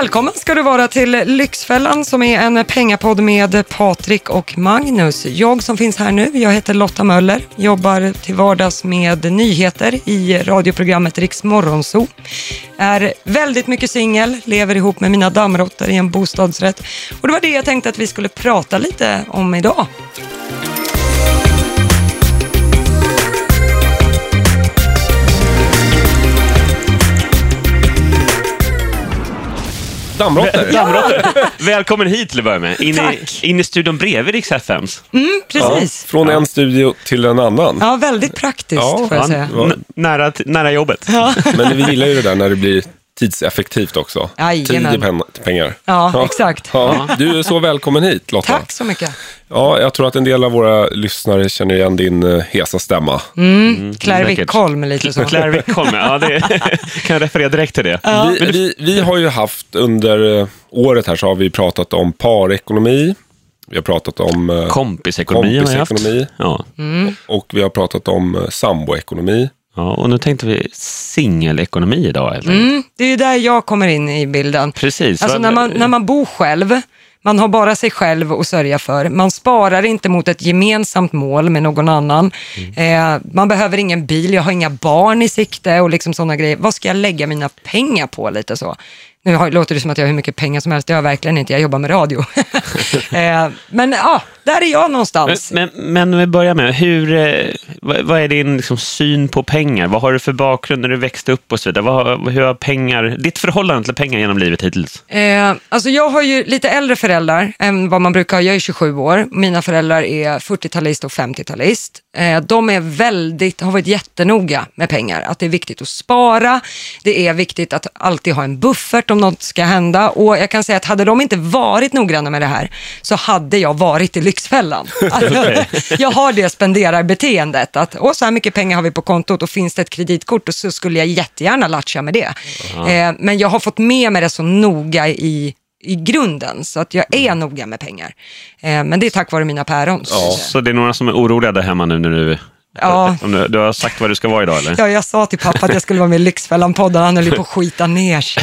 Välkommen ska du vara till Lyxfällan som är en pengapodd med Patrik och Magnus. Jag som finns här nu, jag heter Lotta Möller, jobbar till vardags med nyheter i radioprogrammet Riks Morgonzoo. Är väldigt mycket singel, lever ihop med mina dammråttor i en bostadsrätt. Och det var det jag tänkte att vi skulle prata lite om idag. Dammråttor. Dammråttor. Välkommen hit till att börja med. In, i, Tack. in i studion bredvid Rix FMs. Mm, precis. Från en studio till en annan. Ja, väldigt praktiskt Ja, får jag Ja, säga. Ja. n- nära, t- nära jobbet. Men vi gillar ju det där när det blir tidseffektivt också. Jajamän. Tid är pen- pengar. Ja, exakt. Ja, du är så välkommen hit Lotta. Tack så mycket. Ja, jag tror att en del av våra lyssnare känner igen din eh, hesa stämma. Mm, Claire säkert. Wickholm lite så. Claire Wickholm, ja det kan jag referera direkt till det. Vi, vi, vi har ju haft under eh, året här så har vi pratat om parekonomi. Vi har pratat om eh, Kompisekonomi kompisekonomi. Ja. och vi har pratat om samboekonomi. Ja, och nu tänkte vi singelekonomi idag. Eller? Mm, det är ju där jag kommer in i bilden. Precis. Alltså när man, när man bor själv, man har bara sig själv att sörja för. Man sparar inte mot ett gemensamt mål med någon annan. Mm. Eh, man behöver ingen bil, jag har inga barn i sikte och liksom sådana grejer. Vad ska jag lägga mina pengar på lite så? Nu har, låter det som att jag har hur mycket pengar som helst, det har jag verkligen inte, jag jobbar med radio. eh, men ja, där är jag Men, någonstans. men, men om vi börjar med, hur, eh, vad, vad är din liksom, syn på pengar? Vad har du för bakgrund när du växte upp och så vidare? Vad, hur har pengar, ditt förhållande till pengar genom livet hittills? Eh, alltså jag har ju lite äldre föräldrar än vad man brukar ha. Jag är 27 år. Mina föräldrar är 40-talist och 50-talist. Eh, de är väldigt, har varit jättenoga med pengar. Att det är viktigt att spara. Det är viktigt att alltid ha en buffert om något ska hända. Och jag kan säga att hade de inte varit noggranna med det här så hade jag varit i Lyxfällan. Alltså, jag har det spenderarbeteendet. Att Åh, så här mycket pengar har vi på kontot och finns det ett kreditkort och så skulle jag jättegärna latcha med det. Eh, men jag har fått med mig det så noga i i grunden, så att jag är noga med pengar. Eh, men det är tack vare mina päron. Ja. Så det är några som är oroliga där hemma nu när du, Ja. du, du har sagt vad du ska vara idag eller? Ja, jag sa till pappa att jag skulle vara med i Lyxfällan-podden, han höll ju på att skita ner sig.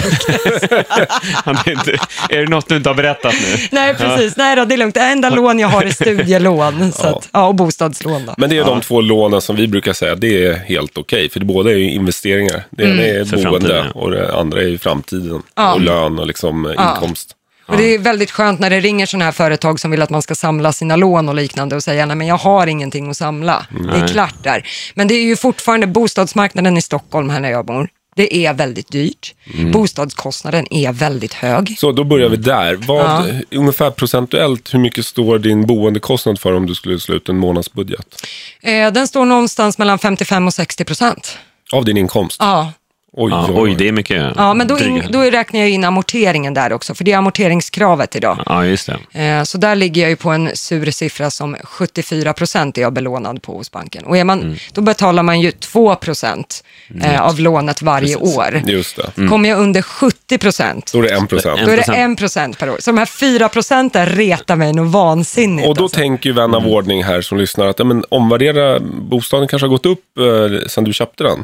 Är, inte, är det något du inte har berättat nu? Nej, precis. Nej då, det är lugnt. Det enda lån jag har är studielån så att, ja, och bostadslån. Då. Men det är de två lånen som vi brukar säga, det är helt okej. för det båda är ju investeringar. Det ena är För boende framtiden, ja. och det andra är ju framtiden. Ja. Och lön och liksom Ja. inkomst. Och det är väldigt skönt när det ringer sådana här företag som vill att man ska samla sina lån och liknande och säga nej men jag har ingenting att samla. Det är Nej. klart där. Men det är ju fortfarande bostadsmarknaden i Stockholm här när jag bor. Det är väldigt dyrt. Bostadskostnaden är väldigt hög. Så då börjar vi där. Vad, Ungefär procentuellt, hur mycket står din boendekostnad för om du skulle slå ut en månadsbudget? Eh, den står någonstans mellan 55 och 60 procent. Av din inkomst? Ja. Oj, Ja, oj, oj, det är mycket. Ja, men då, in, då räknar jag in amorteringen där också, för det är amorteringskravet idag. Ja, just det. Eh, Så där ligger jag ju på en sur siffra som 74 procent är jag belånad på hos banken. Och är man, Mm. då betalar man ju 2 procent eh, av lånet varje år. Just det. Kommer jag under 70 procent, Då är det en procent. då är det 1%. 1 procent per år. Så de här 4 procenten retar mig nog vansinnigt. Och då alltså. tänker ju vän av ordning här som lyssnar att ja, men, omvärdera, bostaden kanske har gått upp eh, sedan du köpte den.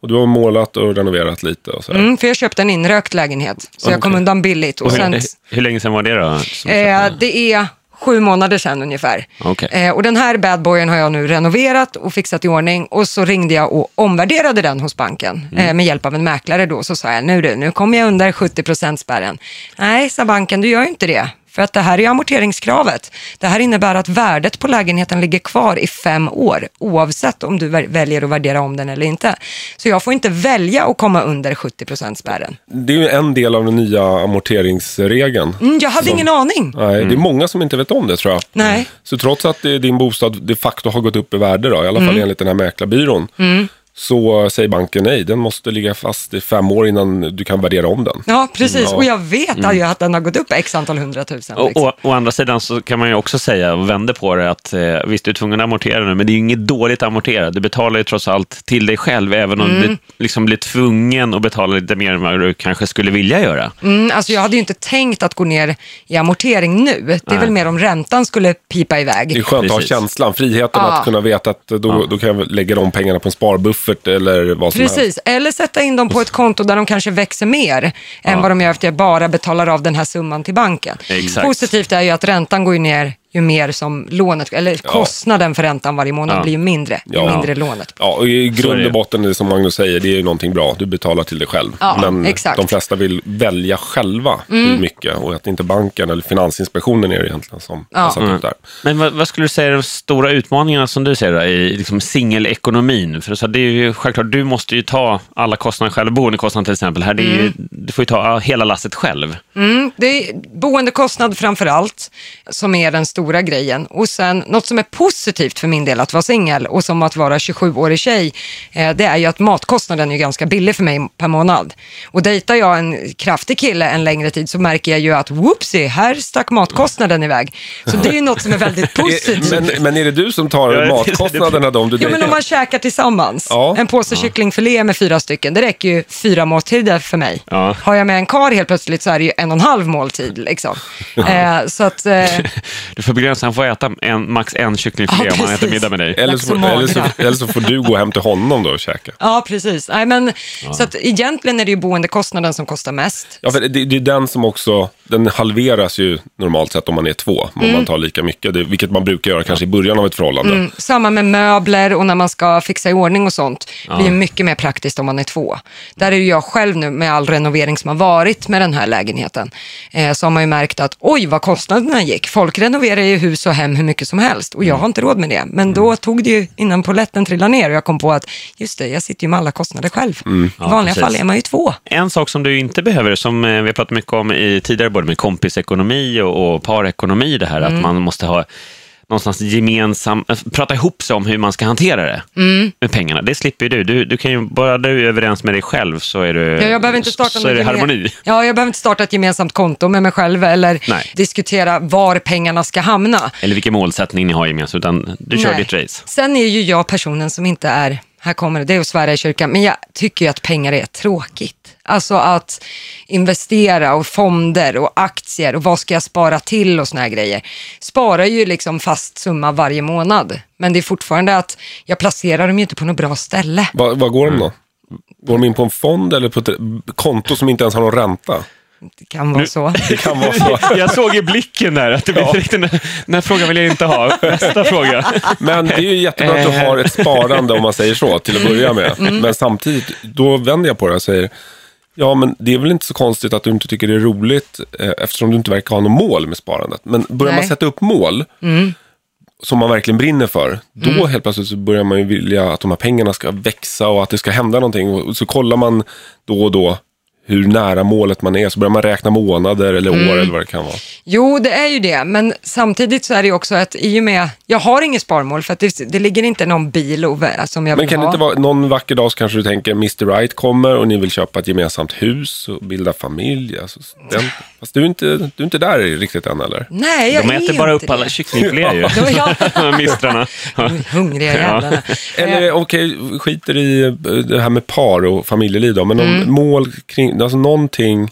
Och du har målat och renoverat lite och så. mm, för jag köpte en inrökt lägenhet, så jag kom undan billigt. Och Och sen, hur, hur länge sedan var det då? Eh, det är sju månader sedan ungefär. Okej. Eh, och den här badboyen har jag nu renoverat och fixat i ordning och så ringde jag och omvärderade den hos banken Mm. eh, med hjälp av en mäklare då. Så sa jag, nu du, nu kommer jag under 70% spärren. Nej, sa banken, du gör ju inte det. För att det här är amorteringskravet. Det här innebär att värdet på lägenheten ligger kvar i fem år, oavsett om du väl- väljer att värdera om den eller inte. Så jag får inte välja att komma under 70 spärren. Det är ju en del av den nya amorteringsregeln. Mm, jag hade Som- ingen aning. Nej, det är många som inte vet om det tror jag. Nej. Så trots att eh, din bostad de facto har gått upp i värde, då, i alla Mm. fall enligt den här mäklarbyrån, så säger banken nej, den måste ligga fast i fem år innan du kan värdera om den. Ja, precis. Ja. Och jag vet ju att den har gått upp x antal hundratusen. Och, liksom. och, å andra sidan så kan man ju också säga, och vända på det, att eh, visst du är tvungen att amortera nu, men det är ju inget dåligt att amortera. Du betalar ju trots allt till dig själv, även om du liksom blir tvungen att betala lite mer än vad du kanske skulle vilja göra. Mm, alltså jag hade ju inte tänkt att gå ner i amortering nu. Det är Nej. väl mer om räntan skulle pipa iväg. Det är skönt att ha Precis. känslan, friheten Ja. att kunna veta att då, då kan jag lägga de pengarna på en sparbuffert buffert eller vad som helst. Precis, eller sätta in dem på ett konto där de kanske växer mer än vad de gör efter jag bara betalar av den här summan till banken. Exakt. Positivt är ju att räntan går ner ju mer som lånet, eller kostnaden för räntan varje månad Ja. blir ju mindre, ju Ja. mindre lånet. Ja, och i är grund och botten, det som Magnus säger, det är ju någonting bra. Du betalar till dig själv. Ja, Men exakt. Mm. de flesta vill välja själva hur mycket och att inte banken eller Finansinspektionen är det egentligen som Ja. har satt upp där. Men vad, vad skulle du säga är de stora utmaningarna som du ser då, i liksom singelekonomin? För så det är ju självklart, du måste ju ta alla kostnader själv, boendekostnader till exempel. Här, det är ju, du får ju ta ja, hela lasset själv. Mm, det är boendekostnad framför allt som är den stora grejen. Och sen något som är positivt för min del att vara singel och som att vara 27-årig tjej, eh, det är ju att matkostnaden är ganska billig för mig per månad. Och dejtar jag en kraftig kille en längre tid så märker jag ju att whoopsie, här stack matkostnaden iväg. Så det är ju något som är väldigt positivt. Men, men är det du som tar Ja, matkostnaderna då om du Jo, men dejtar? om man käkar tillsammans. Ja. En påse kycklingfilé med fyra stycken, det räcker ju fyra måltider för mig. Ja. Har jag med en kar helt plötsligt så är det ju en och en halv måltid. Liksom. Eh, så att, eh, Du får begränsa, han får äta en, max en kycklingfilé Ja, om han äter middag med dig. Eller så, eller, så, eller så får du gå hem till honom då och käka. ja, precis. Nej, men, Så att egentligen är det ju boendekostnaden som kostar mest. Ja, för det, det är den som också, den halveras ju normalt sett om man är två, om man tar lika mycket, det, vilket man brukar göra kanske i början av ett förhållande. Mm, samma med möbler och när man ska fixa i ordning och sånt. Det blir mycket mer praktiskt om man är två. Där är ju jag själv nu med all renovering som har varit med den här lägenheten. Eh, så har man ju märkt att oj vad kostnaderna gick. Folk renoverar ju hus och hem hur mycket som helst och jag har inte råd med det. Men då tog det ju innan poletten trillade ner och jag kom på att just det, jag sitter ju med alla kostnader själv. I Ja, vanliga precis. fall är man ju två. En sak som du inte behöver, som eh, vi har pratat mycket om i tidigare, både med kompisekonomi och, och parekonomi, det här Mm. att man måste ha någonstans gemensam, äh, prata ihop sig om hur man ska hantera det Mm. med pengarna. Det slipper ju du. du. Du kan ju, bara du är överens med dig själv så är, du, Ja, jag behöver inte starta så är det harmoni. Ja, jag behöver inte starta ett gemensamt konto med mig själv eller Nej. diskutera var pengarna ska hamna. Eller vilken målsättning ni har gemensamt, utan du kör Nej. ditt race. Sen är ju jag personen som inte är, här kommer det, det är att svära i kyrkan, men jag tycker ju att pengar är tråkigt. Alltså att investera och fonder och aktier och vad ska jag spara till och såna här grejer. Sparar ju liksom fast summa varje månad, men det är fortfarande att jag placerar dem ju inte på något bra ställe. Vad vad går de då? Går de in på en fond eller på ett konto som inte ens har någon ränta? Det kan vara så. Det kan vara så. Jag såg i blicken där att det blev direkt den, den här frågan vill jag inte ha. Nästa fråga. Men det är ju jättebra att du har ett sparande om man säger så till att börja med. Men samtidigt, då vänder jag på det och säger, ja men det är väl inte så konstigt att du inte tycker det är roligt eh, eftersom du inte verkar ha något mål med sparandet. Men börjar man Nej. sätta upp mål som man verkligen brinner för, då helt plötsligt så börjar man ju vilja att de här pengarna ska växa och att det ska hända någonting. Och så kollar man då och då hur nära målet man är, så börjar man räkna månader eller år eller vad det kan vara. Jo, det är ju det, men samtidigt så är det också att i och med, jag har inget sparmål för att det, det ligger inte någon bil och, som jag Men vill kan det ha. inte vara någon vacker dag så kanske du tänker Mr. Right kommer och ni vill köpa ett gemensamt hus och bilda familj. Alltså, den, fast du är, inte, du är inte där riktigt än eller? Nej, jag De är äter bara upp alla det. kycklingfiléer ju. Mistrarna. De hungriga jävlarna. Eller okej, skiter i eh, det här med par och familjeliv då, men Mm. mål kring, alltså någonting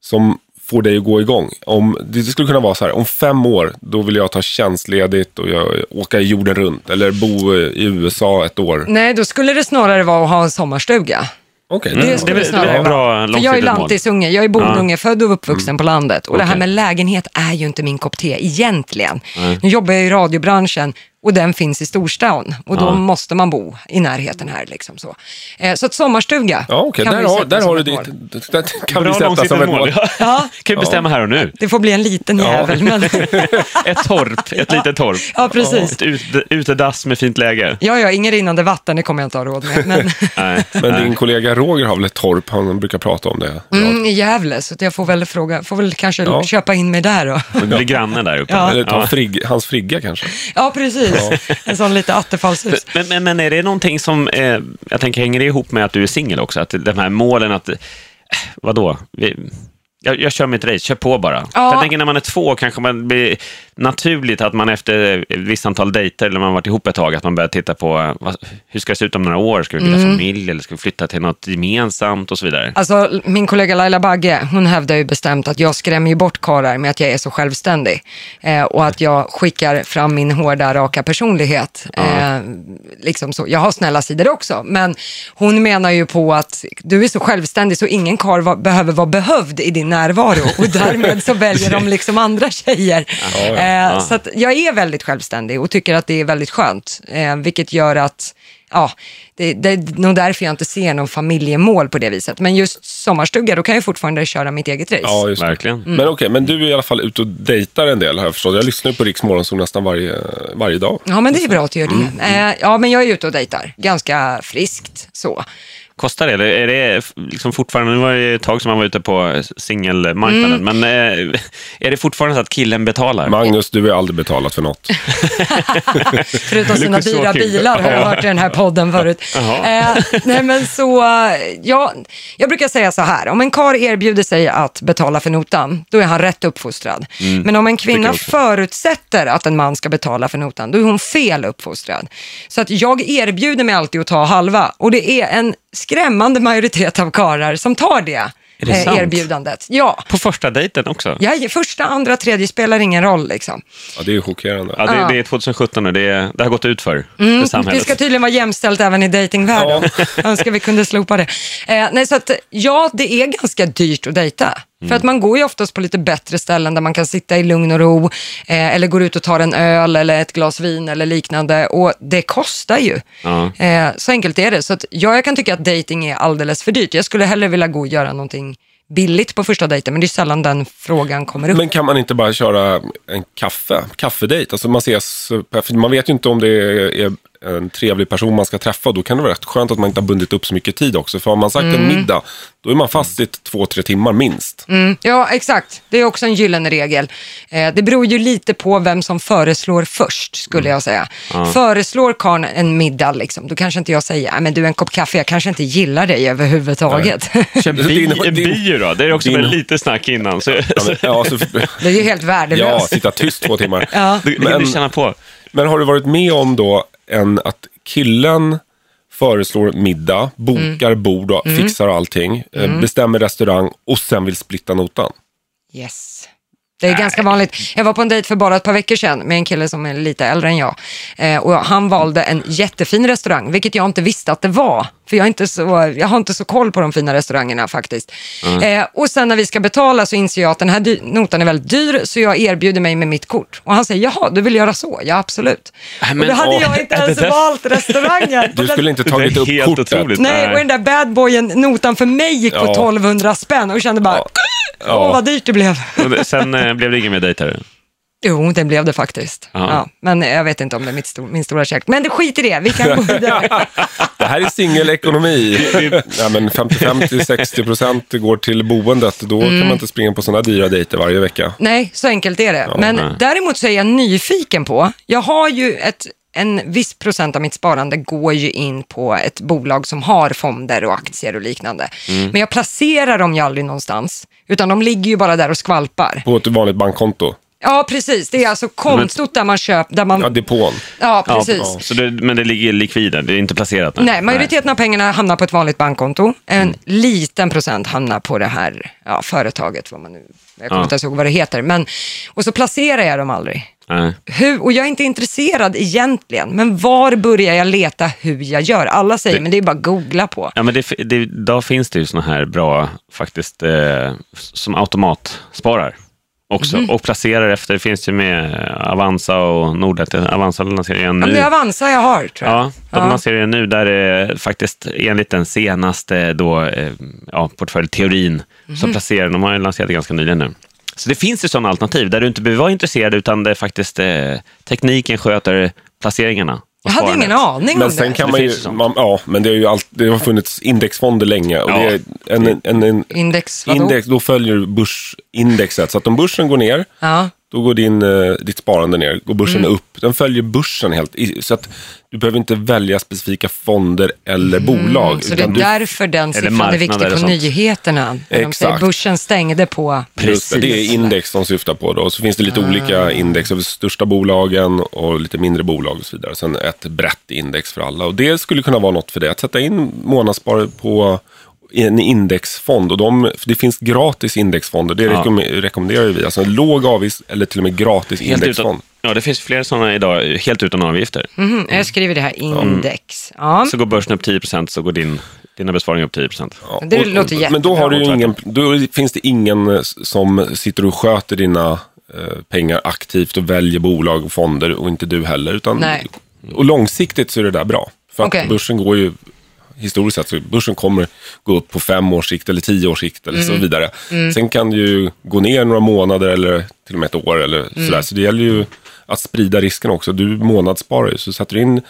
som får dig att gå igång. Om, det skulle kunna vara så här, om fem år, då vill jag ta tjänstledigt och jag, åka jorden runt. Eller bo i USA ett år. Nej, då skulle det snarare vara att ha en sommarstuga. Okej, Det det väl- snarare det är bra För jag är lantisunge, jag är bondunge, född och uppvuxen på landet. Och det här med lägenhet är ju inte min kopp te egentligen. Nu jobbar jag i radiobranschen och den finns i storstan. Och då Ja. måste man bo i närheten här. Liksom så. Eh, så att sommarstuga Ja, kan där, vi har, sätta där som har du ditt. Kan vi Bra sätta som ett mål. mål. Ja. Ja. kan vi bestämma här och nu. Det får bli en liten jävel, men Ett torp, ett litet torp. ja, precis. Ett ut, utedass med fint läge. Ja, ja, ingen rinnande vatten, det kommer jag inte ha råd med. Men Nej. Men din kollega Roger har väl ett torp, han brukar prata om det. mm, i Gävle, så jag får väl fråga, får väl kanske Ja. köpa in mig där då. Det blir grannen där uppe. Ja. Eller ta Ja. frigg, hans frigga kanske. Ja, precis. En sån lite attefallshus. Men, men, men är det någonting som, eh, jag tänker, hänger det ihop med att du är singel också? Att de här målen att, eh, vadå? Vi, jag, jag kör mitt race, kör på bara. Ja. Jag tänker när man är två kanske man blir naturligt att man efter ett visst antal dejter, eller man varit ihop ett tag, att man börjar titta på vad, hur ska det se ut om några år? Ska vi bilda Mm. familj eller ska vi flytta till något gemensamt och så vidare? Alltså min kollega Laila Bagge, hon hävdar ju bestämt att jag skrämmer ju bort karlar med att jag är så självständig. Eh, och att jag skickar fram min hårda, raka personlighet. Eh, liksom så. Jag har snälla sidor också, men hon menar ju på att du är så självständig så ingen karl behöver vara behövd i din närvaro och därmed så väljer de liksom andra tjejer. Eh, så att jag är väldigt självständig och tycker att det är väldigt skönt, eh, vilket gör att Ja, det, det är nog därför jag inte ser någon familjemål på det viset. Men just sommarstuga, då kan jag fortfarande köra mitt eget race. Ja, just. Verkligen. Mm. Men okej, men du är i alla fall ute och dejtar en del har jag förstått. Jag lyssnar ju på Riks Morgonzoo nästan varje, varje dag. Ja, men det är bra att du gör det. Mm. Eh, ja, men jag är ute och dejtar. Ganska friskt så. Kostar det? Eller är det liksom fortfarande, nu var det ett tag som man var ute på singelmarknaden, Mm. men eh, är det fortfarande så att killen betalar? Magnus, du har aldrig betalat för något. Förutom sina dyra bilar har jag hört i den här podden förut. Eh, nej men så, eh, ja, jag brukar säga så här, om en kar erbjuder sig att betala för notan, då är han rätt uppfostrad. Men om en kvinna Mm. förutsätter att en man ska betala för notan, då är hon fel uppfostrad. Så att jag erbjuder mig alltid att ta halva och det är en skrämmande majoritet av karlar som tar det, det eh, erbjudandet. Ja. På första dejten också? Ja, första, andra, tredje spelar ingen roll liksom. Ja, det är chockerande. Ja, det, Ja. det är 2017 nu, det, är- det har gått ut för, för Det samhället. ska tydligen vara jämställt även i datingvärlden. Önskar vi kunde slopa det. Eh, nej, så att, ja, det är ganska dyrt att dejta. För att man går ju oftast på lite bättre ställen där man kan sitta i lugn och ro eh, eller går ut och tar en öl eller ett glas vin eller liknande och det kostar ju. Ja. Eh, så enkelt är det. Så att, ja, jag kan tycka att dating är alldeles för dyrt. Jag skulle hellre vilja gå och göra någonting billigt på första dejten, men det är sällan den frågan kommer upp. Men kan man inte bara köra en kaffe, kaffedejt? Alltså man ses, man vet ju inte om det är en trevlig person man ska träffa. Då kan det vara rätt skönt att man inte har bundit upp så mycket tid också. För har man sagt en middag, då är man fast i två, tre timmar minst. Mm, ja, exakt. Det är också en gyllene regel. Eh, det beror ju lite på vem som föreslår först, skulle jag säga. Föreslår karln en middag, liksom, då kanske inte jag säger, "Nej, men du en kopp kaffe, jag kanske inte gillar dig överhuvudtaget. Bi, en din- bio då? Det är också din- med lite snack innan. Så, Ja, men, ja, så, det är ju helt ja, värdelöst. sitta tyst två timmar. Ja. du hinner känna på. Men har du varit med om då en, att killen föreslår middag, bokar Mm. bord och fixar allting, eh, bestämmer restaurang och sen vill splitta notan? Yes. Det är ganska vanligt. Jag var på en dejt för bara ett par veckor sedan med en kille som är lite äldre än jag. Eh, och han valde en jättefin restaurang, vilket jag inte visste att det var. För jag, är inte så, jag har inte så koll på de fina restaurangerna faktiskt. Eh, och sen när vi ska betala så inser jag att den här notan är väldigt dyr, så jag erbjuder mig med mitt kort. Och han säger, jaha, du vill göra så? Ja, absolut. Nej, och men, då hade åh, jag inte ens där- valt restaurangen. Du skulle inte Det tagit är upp helt kortet. otroligt. Nej, och den där badboyen, notan för mig gick på Ja. 1200 spänn och kände bara, Ja. Åh Ja. vad dyrt det blev. Sen eh, blev det ingen mer dejtare. Jo, det blev det faktiskt. Ja. Ja. men jag vet inte om det är mitt stor, min stora kärlek. Men det skit i det, vi kan gå vidare. Det här är singelekonomi. ja, men 55-60 procent går till boendet. Då Mm. kan man inte springa på sådana dyra dejter varje vecka. Nej, så enkelt är det. men nej. däremot så är jag nyfiken på, jag har ju ett en viss procent av mitt sparande går ju in på ett bolag som har fonder och aktier och liknande. Mm. Men jag placerar dem ju aldrig någonstans, utan de ligger ju bara där och skvalpar. På ett vanligt bankkonto. Ja, precis. Det är alltså kontot där man köper, där man... Ja, depån. Ja, Ja, precis. ja. Så det, men det ligger likvid där, det är inte placerat? Nej, majoriteten av pengarna hamnar på ett vanligt bankkonto. En liten procent hamnar på det här ja, företaget, vad man nu, jag kommer Ja. inte ens ihåg vad det heter. Men, och så placerar jag dem aldrig. Nej. Hur, och jag är inte intresserad egentligen, men var börjar jag leta hur jag gör? Alla säger, Det- men det är bara att googla på. Ja, men det, det, idag finns det ju såna här bra, faktiskt, eh, som automatsparar också. Mhm. Och placerar efter, det finns ju med Avanza och Nordnet. Avanza lanserar igen Ja, nu. men det är Avanza jag har, tror jag. Ja, de lanserar ju nu där det faktiskt enligt den senaste då, eh, ja, portföljteorin Mhm. så placerar de har ju lanserat det ganska nyligen nu. Så det finns ju sådana alternativ där du inte behöver vara intresserad utan det är faktiskt eh, tekniken sköter placeringarna. Jag hade ingen aning Men om sen det. kan Det man ju, finns ju sånt. man, ja, men det, är ju allt, det har funnits indexfonder länge. Och Ja. det är en, en, en, Index, vadå? index, då följer du börsindexet. Så att om börsen går ner, Ja. Då går din, eh, ditt sparande ner, går börsen Mm. upp. Den följer börsen helt. i- Så att du behöver inte välja specifika fonder eller bolag. Mm, Så det är därför den siffran är viktig på nyheterna. När de säger Exakt. börsen stängde på... just det, är index de syftar på då. Så finns det lite olika index över största bolagen och lite mindre bolag och så vidare. Sen ett brett index för alla. Och det skulle kunna vara något för det. Att sätta in månadsspar på en indexfond. Och de, det finns gratis indexfonder. Det Ja. rekomm- rekommenderar vi. Alltså en låg avgift eller till och med gratis Helt indexfond. utan, ja, det finns flera sådana idag, helt utan avgifter. Mhm, jag skriver det här, index. Ja. Så går börsen upp 10% så går din, dina besparingar upp 10 Ja, Det och- låter Men då, har du ju jättebra. ingen, då finns det ingen eh, som sitter och sköter dina eh, pengar aktivt och väljer bolag och fonder och inte du heller. Utan, Nej. Och långsiktigt så är det där bra. För att Okej. börsen går ju, historiskt sett, så börsen kommer gå upp på fem års sikt eller tio års sikt eller Mm. så vidare. Sen kan det ju gå ner några månader eller till och med ett år eller Mm. sådär. Så det gäller ju att sprida risken också. Du månadssparar ju, så sätter du in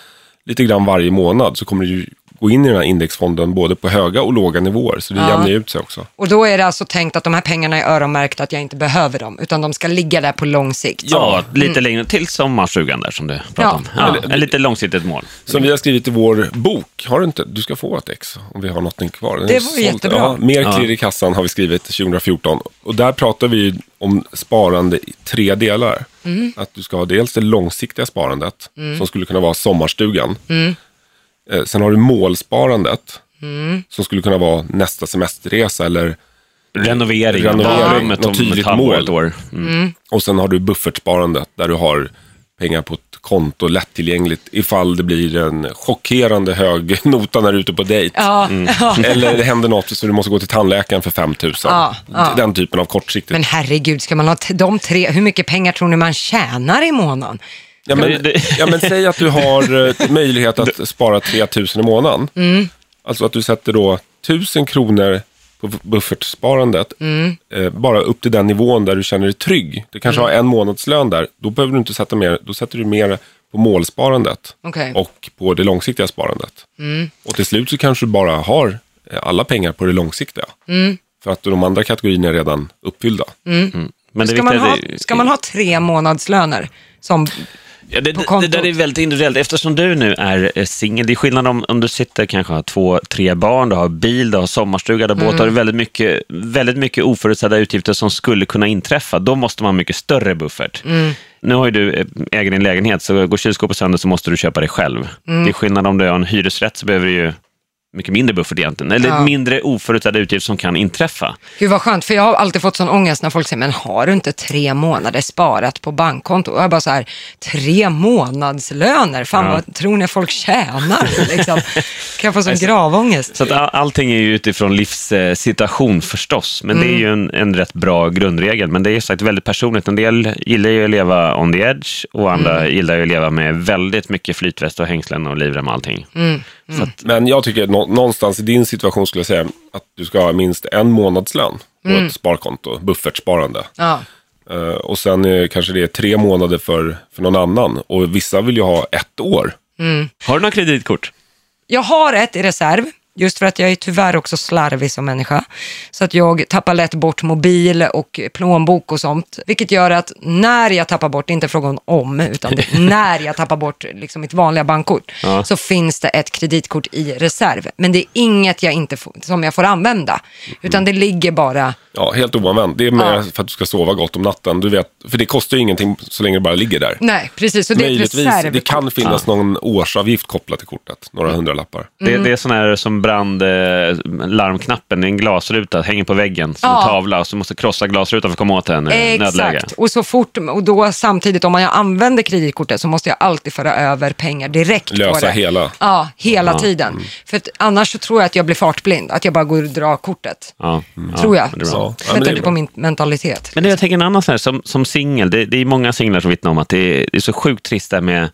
lite grann varje månad så kommer du ju gå in i den här indexfonden både på höga och låga nivåer. Så det Ja. jämnar ut sig också. Och då är det alltså tänkt att de här pengarna är öronmärkta, att jag inte behöver dem, utan de ska ligga där på lång sikt. Ja, lite längre, till sommarstugan där som du pratade Ja. om. Ja, Eller- ett lite långsiktigt mål. Som vi har skrivit i vår bok, har du inte? Du ska få ett ex om vi har någonting kvar. Den Det vore jättebra. Ja, mer Ja. klirr i kassan har vi skrivit 2014. Och där pratar vi om sparande i tre delar. Mm. Att du ska ha dels det långsiktiga sparandet, som skulle kunna vara sommarstugan. Mm. Eh, Sen har du målsparandet, Mm. som skulle kunna vara nästa semesterresa eller Renovering, Renovering, om ett, något ett tydligt halvår, mål. ett år. Mm. Och sen har du buffertsparandet där du har pengar på ett konto lättillgängligt ifall det blir en chockerande hög nota när du är ute på dejt. Ja, ja. Eller det händer något så du måste gå till tandläkaren för 5 000. Ja, ja. Den typen av kortsiktigt. Men herregud, ska man ha de tre, hur mycket pengar tror ni man tjänar i månaden? Ja, men, ja, men säg att du har eh, möjlighet att spara 3 000 i månaden. Mm. Alltså att du sätter då 1000 kronor på buffertsparandet, Mm. eh, bara upp till den nivån där du känner dig trygg. Du kanske Mm. har en månadslön där, då behöver du inte sätta mer, då sätter du mer på målsparandet Okej. och på det långsiktiga sparandet. Mm. Och till slut så kanske du bara har eh, alla pengar på det långsiktiga. Mm. För att de andra kategorierna är redan uppfyllda. Men det Ska man, ha, ska man ha tre månadslöner? Som, Ja, det, det, där är väldigt individuellt. Eftersom du nu är eh, singel, det är skillnad om, om du sitter kanske har två, tre barn, du har bil, du har sommarstuga, du har båt, Mm. du har väldigt mycket, väldigt mycket oförutsedda utgifter som skulle kunna inträffa. Då måste man ha mycket större buffert. Mm. Nu har ju du eh, äger din lägenhet, så går kylskåpet sönder så måste du köpa det själv. Mm. Det är skillnad om du har en hyresrätt så behöver du ju mycket mindre buffert egentligen. Eller Ja. mindre oförutsedda utgifter som kan inträffa. gud vad skönt, för jag har alltid fått sån ångest när folk säger, men har du inte tre månader sparat på bankkonto? Och jag bara så här, tre månadslöner? Fan Ja. vad tror ni folk tjänar? Liksom. Kan jag få sån gravångest? Så att all, allting är ju utifrån livssituation förstås, men Mm. det är ju en, en rätt bra grundregel. Men det är ju sagt väldigt personligt. En del gillar ju att leva on the edge och andra Mm. gillar ju att leva med väldigt mycket flytväst och hängslen och livrem och allting. Mm. Så att, Men jag tycker nå- någonstans i din situation skulle jag säga att du ska ha minst en månadslön på Mm. ett sparkonto, buffertsparande. Ja. Eh, och sen eh, kanske det är tre månader för, för någon annan. Och vissa vill ju ha ett år. har du några kreditkort? Jag har ett i reserv, just för att jag är tyvärr också slarvig som människa. Så att jag tappar lätt bort mobil och plånbok och sånt. Vilket gör att när jag tappar bort, det är inte frågan om, utan när jag tappar bort liksom mitt vanliga bankkort, Ja. så finns det ett kreditkort i reserv. Men det är inget jag inte får, som jag får använda, utan det ligger bara Ja, helt oanvänt. Det är mer Ja. för att du ska sova gott om natten. Du vet, för det kostar ju ingenting så länge det bara ligger där. Nej, precis. Så det är Möjligtvis, reservkort. det kan finnas någon årsavgift kopplat till kortet. Några hundralappar. Det, Mm. det är sån här som brand eh, larmknappen, är en glasruta, hänger på väggen som Ja. en tavla och så måste krossa glasrutan för att komma åt den i nödläge. Exakt, och så fort, och då samtidigt om jag använder kreditkortet så måste jag alltid föra över pengar direkt på Lösa det. hela. Ja, hela Ja. tiden. För att annars så tror jag att jag blir fartblind, att jag bara går och drar kortet. Ja. tror jag. Så, Ja, med men det är tanke bra. på min mentalitet. Men det jag tänker en annan sån här, som, som singel, det, det är många singlar som vittnar om att det är, det är så sjukt trist där med,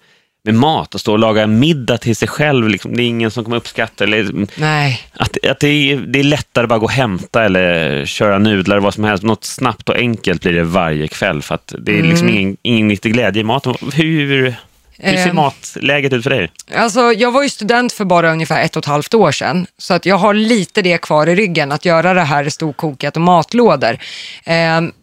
med mat och stå och laga en middag till sig själv. Liksom, det är ingen som kommer uppskatta eller Nej, att, att det, är, det är lättare bara att gå och hämta eller köra nudlar, vad som helst. Något snabbt och enkelt blir det varje kväll för att det är liksom ingen, ingen riktig glädje i maten. Hur, hur ser Ehm. matläget ut för dig? Alltså, jag var ju student för bara ungefär ett och ett halvt år sedan, så att jag har lite det kvar i ryggen, att göra det här storkokat och matlådor.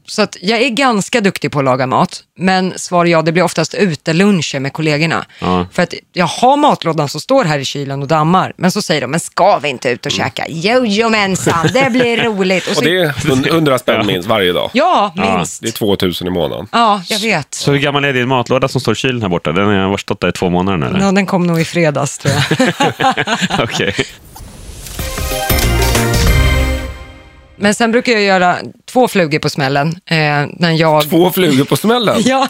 Så att jag är ganska duktig på att laga mat, men svar ja, det blir oftast uteluncher med kollegorna. Ja. För att jag har matlådan som står här i kylen och dammar, men så säger de, men ska vi inte ut och käka? Jojomensan, det blir roligt. Och så, Och det är 100 spänn minst varje dag. Ja, minst. Det är 2000 i månaden. Ja, jag vet. Så hur gammal är din matlåda som står i kylen här borta? Den har stått där i två månader nu? Ja, den kom nog i fredags tror jag. Okej. Men sen brukar jag göra två flugor på smällen. Eh, när jag... Två flugor på smällen. Ja,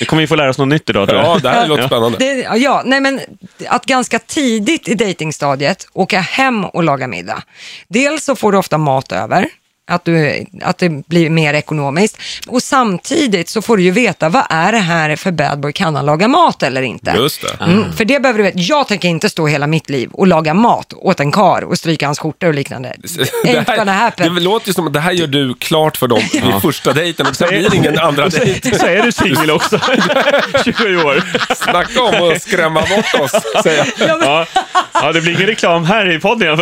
Vi kommer ju få lära oss något nytt idag tror jag. Ja, det här låter spännande. det, ja, nej men att ganska tidigt i datingstadiet åka hem och laga middag. Dels så får du ofta mat över. Att, du, att det blir mer ekonomiskt. Och samtidigt så får du ju veta, vad är det här för bad boy? Kan han laga mat eller inte? Just det. Mm, för det behöver du veta. Jag tänker inte stå hela mitt liv och laga mat åt en kar och stryka hans skjortor och liknande. Det, här, det låter ju som att det här gör du klart för dem vid första dejten och sen blir det ingen andra dejt. Så är du singel också. 27 år. Snacka om att skrämma bort oss, säger jag. Ja. ja, det blir ingen reklam här i podden.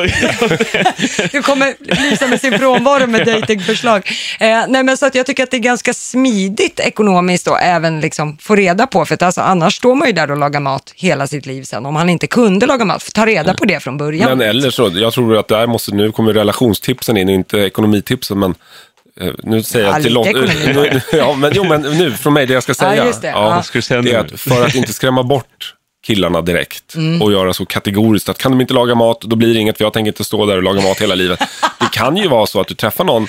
Du kommer lysa med sin frånvaro med datingförslag. Eh, nej men så att jag tycker att det är ganska smidigt ekonomiskt att även liksom få reda på, för att alltså, annars står man ju där och lagar mat hela sitt liv sen. Om han inte kunde laga mat, ta reda på det från början. Men eller så, jag tror att där måste, nu kommer relationstipsen in, inte ekonomitipsen, men eh, nu säger Ja, jag till Lotta, ja, men, jo, men nu från mig, det jag ska säga. just det. Ja. Ska du säga det är att för att inte skrämma bort killarna direkt Mm. och göra så kategoriskt att kan de inte laga mat, då blir det inget, för jag tänker inte stå där och laga mat hela livet. Det kan ju vara så att du träffar någon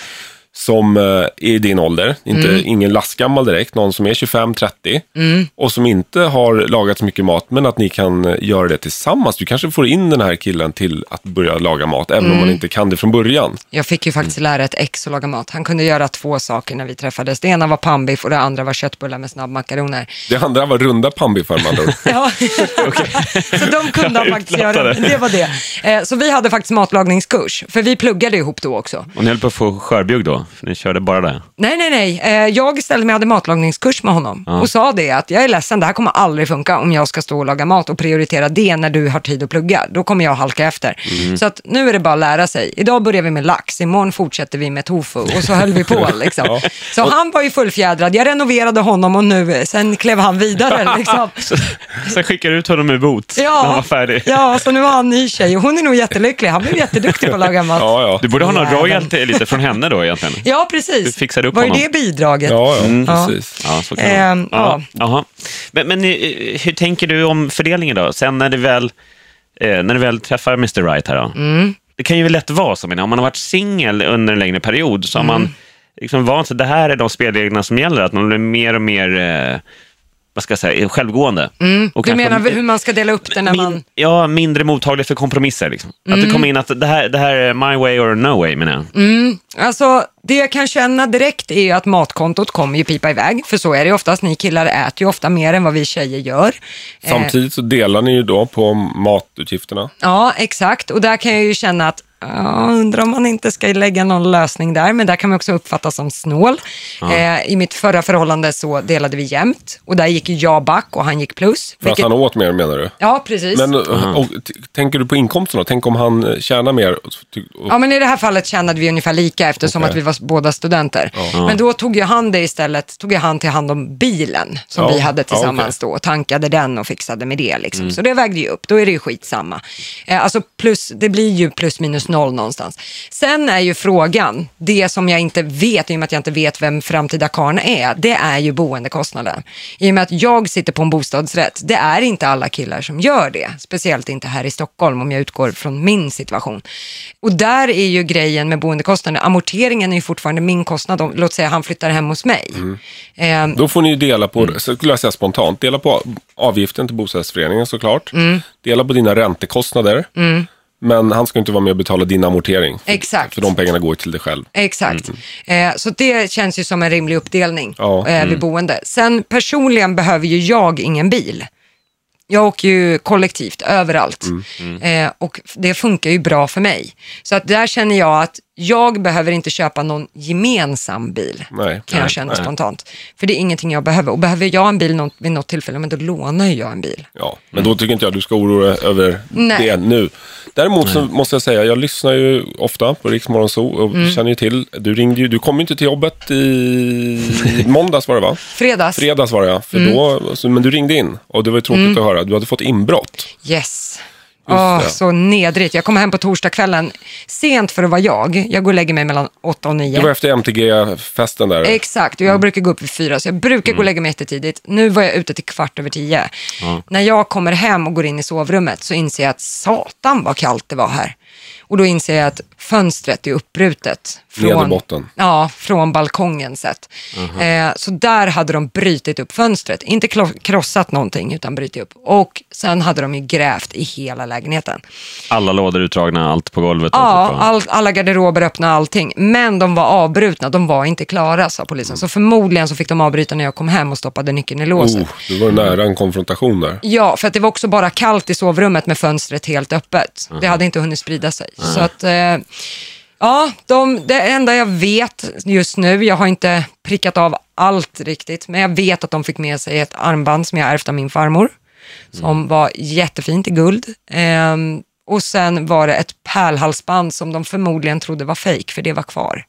som eh, är i din ålder, inte, Mm. ingen lastgammal direkt, någon som är 25-30 och som inte har lagat så mycket mat, men att ni kan eh, göra det tillsammans. Du kanske får in den här killen till att börja laga mat, även Mm. om man inte kan det från början. Jag fick ju faktiskt lära ett ex att laga mat. Han kunde göra två saker när vi träffades. Det ena var pannbiff och det andra var köttbullar med snabbmakaroner. Det andra var runda pannbiffar med andra ord. Ja, så de kunde han faktiskt göra. Det var det. Eh, Så vi hade faktiskt matlagningskurs, för vi pluggade ihop då också. Och ni höll på att få skörbjugg då? För ni körde bara det? Nej, nej, nej. Eh, Jag ställde mig och hade matlagningskurs med honom och sa det att jag är ledsen, det här kommer aldrig funka om jag ska stå och laga mat och prioritera det när du har tid att plugga. Då kommer jag halka efter. Så att nu är det bara att lära sig. Idag börjar vi med lax, imorgon fortsätter vi med tofu och så höll vi på liksom. Så han var ju fullfjädrad. Jag renoverade honom och nu, sen klev han vidare liksom. Så, sen skickade du ut honom i bot när han var färdig. ja, så nu har han ny tjej och hon är nog jättelycklig. Han blev jätteduktig på att laga mat. Ja, ja. Du borde ha någon royalty lite från henne då egentligen. Ja, precis. Du fixade upp Var är honom. det bidraget? Ja, ja, Ja. precis. Ja, så kan det. Ehm, ja. Jaha. Men, men eh, hur tänker du om fördelningen då? Sen när du väl, eh, när du väl träffar Mr. Right här då? Mm. Det kan ju lätt vara så, men om man har varit singel under en längre period så har Mm. man liksom vant sig, det här är de spelreglerna som gäller, att man blir mer och mer eh, vad ska jag säga, självgående. Och Mm. Du kanske- menar hur man ska dela upp det när Min, man... Mm. Ja, mindre mottaglig för kompromisser. Liksom. Att det kommer in att det här, det här är my way or no way, menar jag. Alltså, det jag kan känna direkt är ju att matkontot kommer ju pipa iväg, för så är det ju oftast. Ni killar äter ju ofta mer än vad vi tjejer gör. Eh, Samtidigt så delar ni ju då på matutgifterna. Ja, exakt. Och där kan jag ju känna att Ja, undrar om man inte ska lägga någon lösning där, men där kan man också uppfattas som snål. Eh, I mitt förra förhållande så delade vi jämnt och där gick jag back och han gick plus. För att han åt mer menar du? Ja, precis. Men och, t- tänker du på inkomsten då? Tänk om han eh, tjänar mer? Och, och, Ja, men i det här fallet tjänade vi ungefär lika eftersom Okej. att vi var båda studenter. Men då tog ju han det istället, tog ju han till hand om bilen som Ja, vi hade ja, tillsammans då och tankade den och fixade med det liksom. Så det vägde ju upp, då är det ju skitsamma. Eh, alltså plus, det blir ju plus minus noll någonstans. Sen är ju frågan, det som jag inte vet, i och med att jag inte vet vem framtida karln är, det är ju boendekostnaden. I och med att jag sitter på en bostadsrätt, det är inte alla killar som gör det. Speciellt inte här i Stockholm om jag utgår från min situation. Och där är ju grejen med boendekostnaden, amorteringen är ju fortfarande min kostnad. Om, låt säga han flyttar hem hos mig. Eh, Då får ni ju dela på, så skulle jag säga spontant, dela på avgiften till bostadsrättsföreningen såklart. Mm. Dela på dina räntekostnader. Men han ska inte vara med och betala din amortering. För, Exakt. För de pengarna går ju till dig själv. Exakt. Eh, så det känns ju som en rimlig uppdelning Ja, eh, vid boende. Sen personligen behöver ju jag ingen bil. Jag åker ju kollektivt överallt eh, och det funkar ju bra för mig. Så att där känner jag att jag behöver inte köpa någon gemensam bil. Nej. Kan jag Nej, känna nej. spontant. För det är ingenting jag behöver. Och behöver jag en bil något, vid något tillfälle, men då lånar jag en bil. Ja, men då tycker inte jag du ska oroa dig över Nej. det nu. Däremot så måste jag säga, jag lyssnar ju ofta på Rix Zoo och Mm. känner ju till, du ringde ju, du kom ju inte till jobbet i måndags var det va? Fredags. Fredags var det ja, för Mm. då, men du ringde in och det var ju tråkigt att höra, du hade fått inbrott. Yes. Det. så nedrigt. Jag kommer hem på torsdagskvällen, sent för att vara jag. Jag går och lägger mig mellan 8 och 9. Det var efter MTG-festen där. Exakt, och jag brukar gå upp vid fyra, så jag brukar gå och lägga mig jättetidigt. Nu var jag ute till kvart över tio. När jag kommer hem och går in i sovrummet så inser jag att satan vad kallt det var här. Och då inser jag att fönstret är uppbrutet. Nederbotten. Ja, från balkongen sett. Eh, så där hade de brutit upp fönstret. Inte krossat någonting, utan brutit upp. Och sen hade de ju grävt i hela lägenheten. Alla lådor utdragna, allt på golvet. och Ja, all, alla garderober öppna, allting. Men de var avbrutna, de var inte klara, sa polisen. Så förmodligen så fick de avbryta när jag kom hem och stoppade nyckeln i låset. Oh, du var nära en konfrontation där. Ja, för det var också bara kallt i sovrummet med fönstret helt öppet. Det hade inte hunnit sprida sig. Så att, eh, ja, de, det enda jag vet just nu, jag har inte prickat av allt riktigt, men jag vet att de fick med sig ett armband som jag ärvt av min farmor, som var jättefint i guld. Ehm, och sen var det ett pärlhalsband som de förmodligen trodde var fejk, för det var kvar.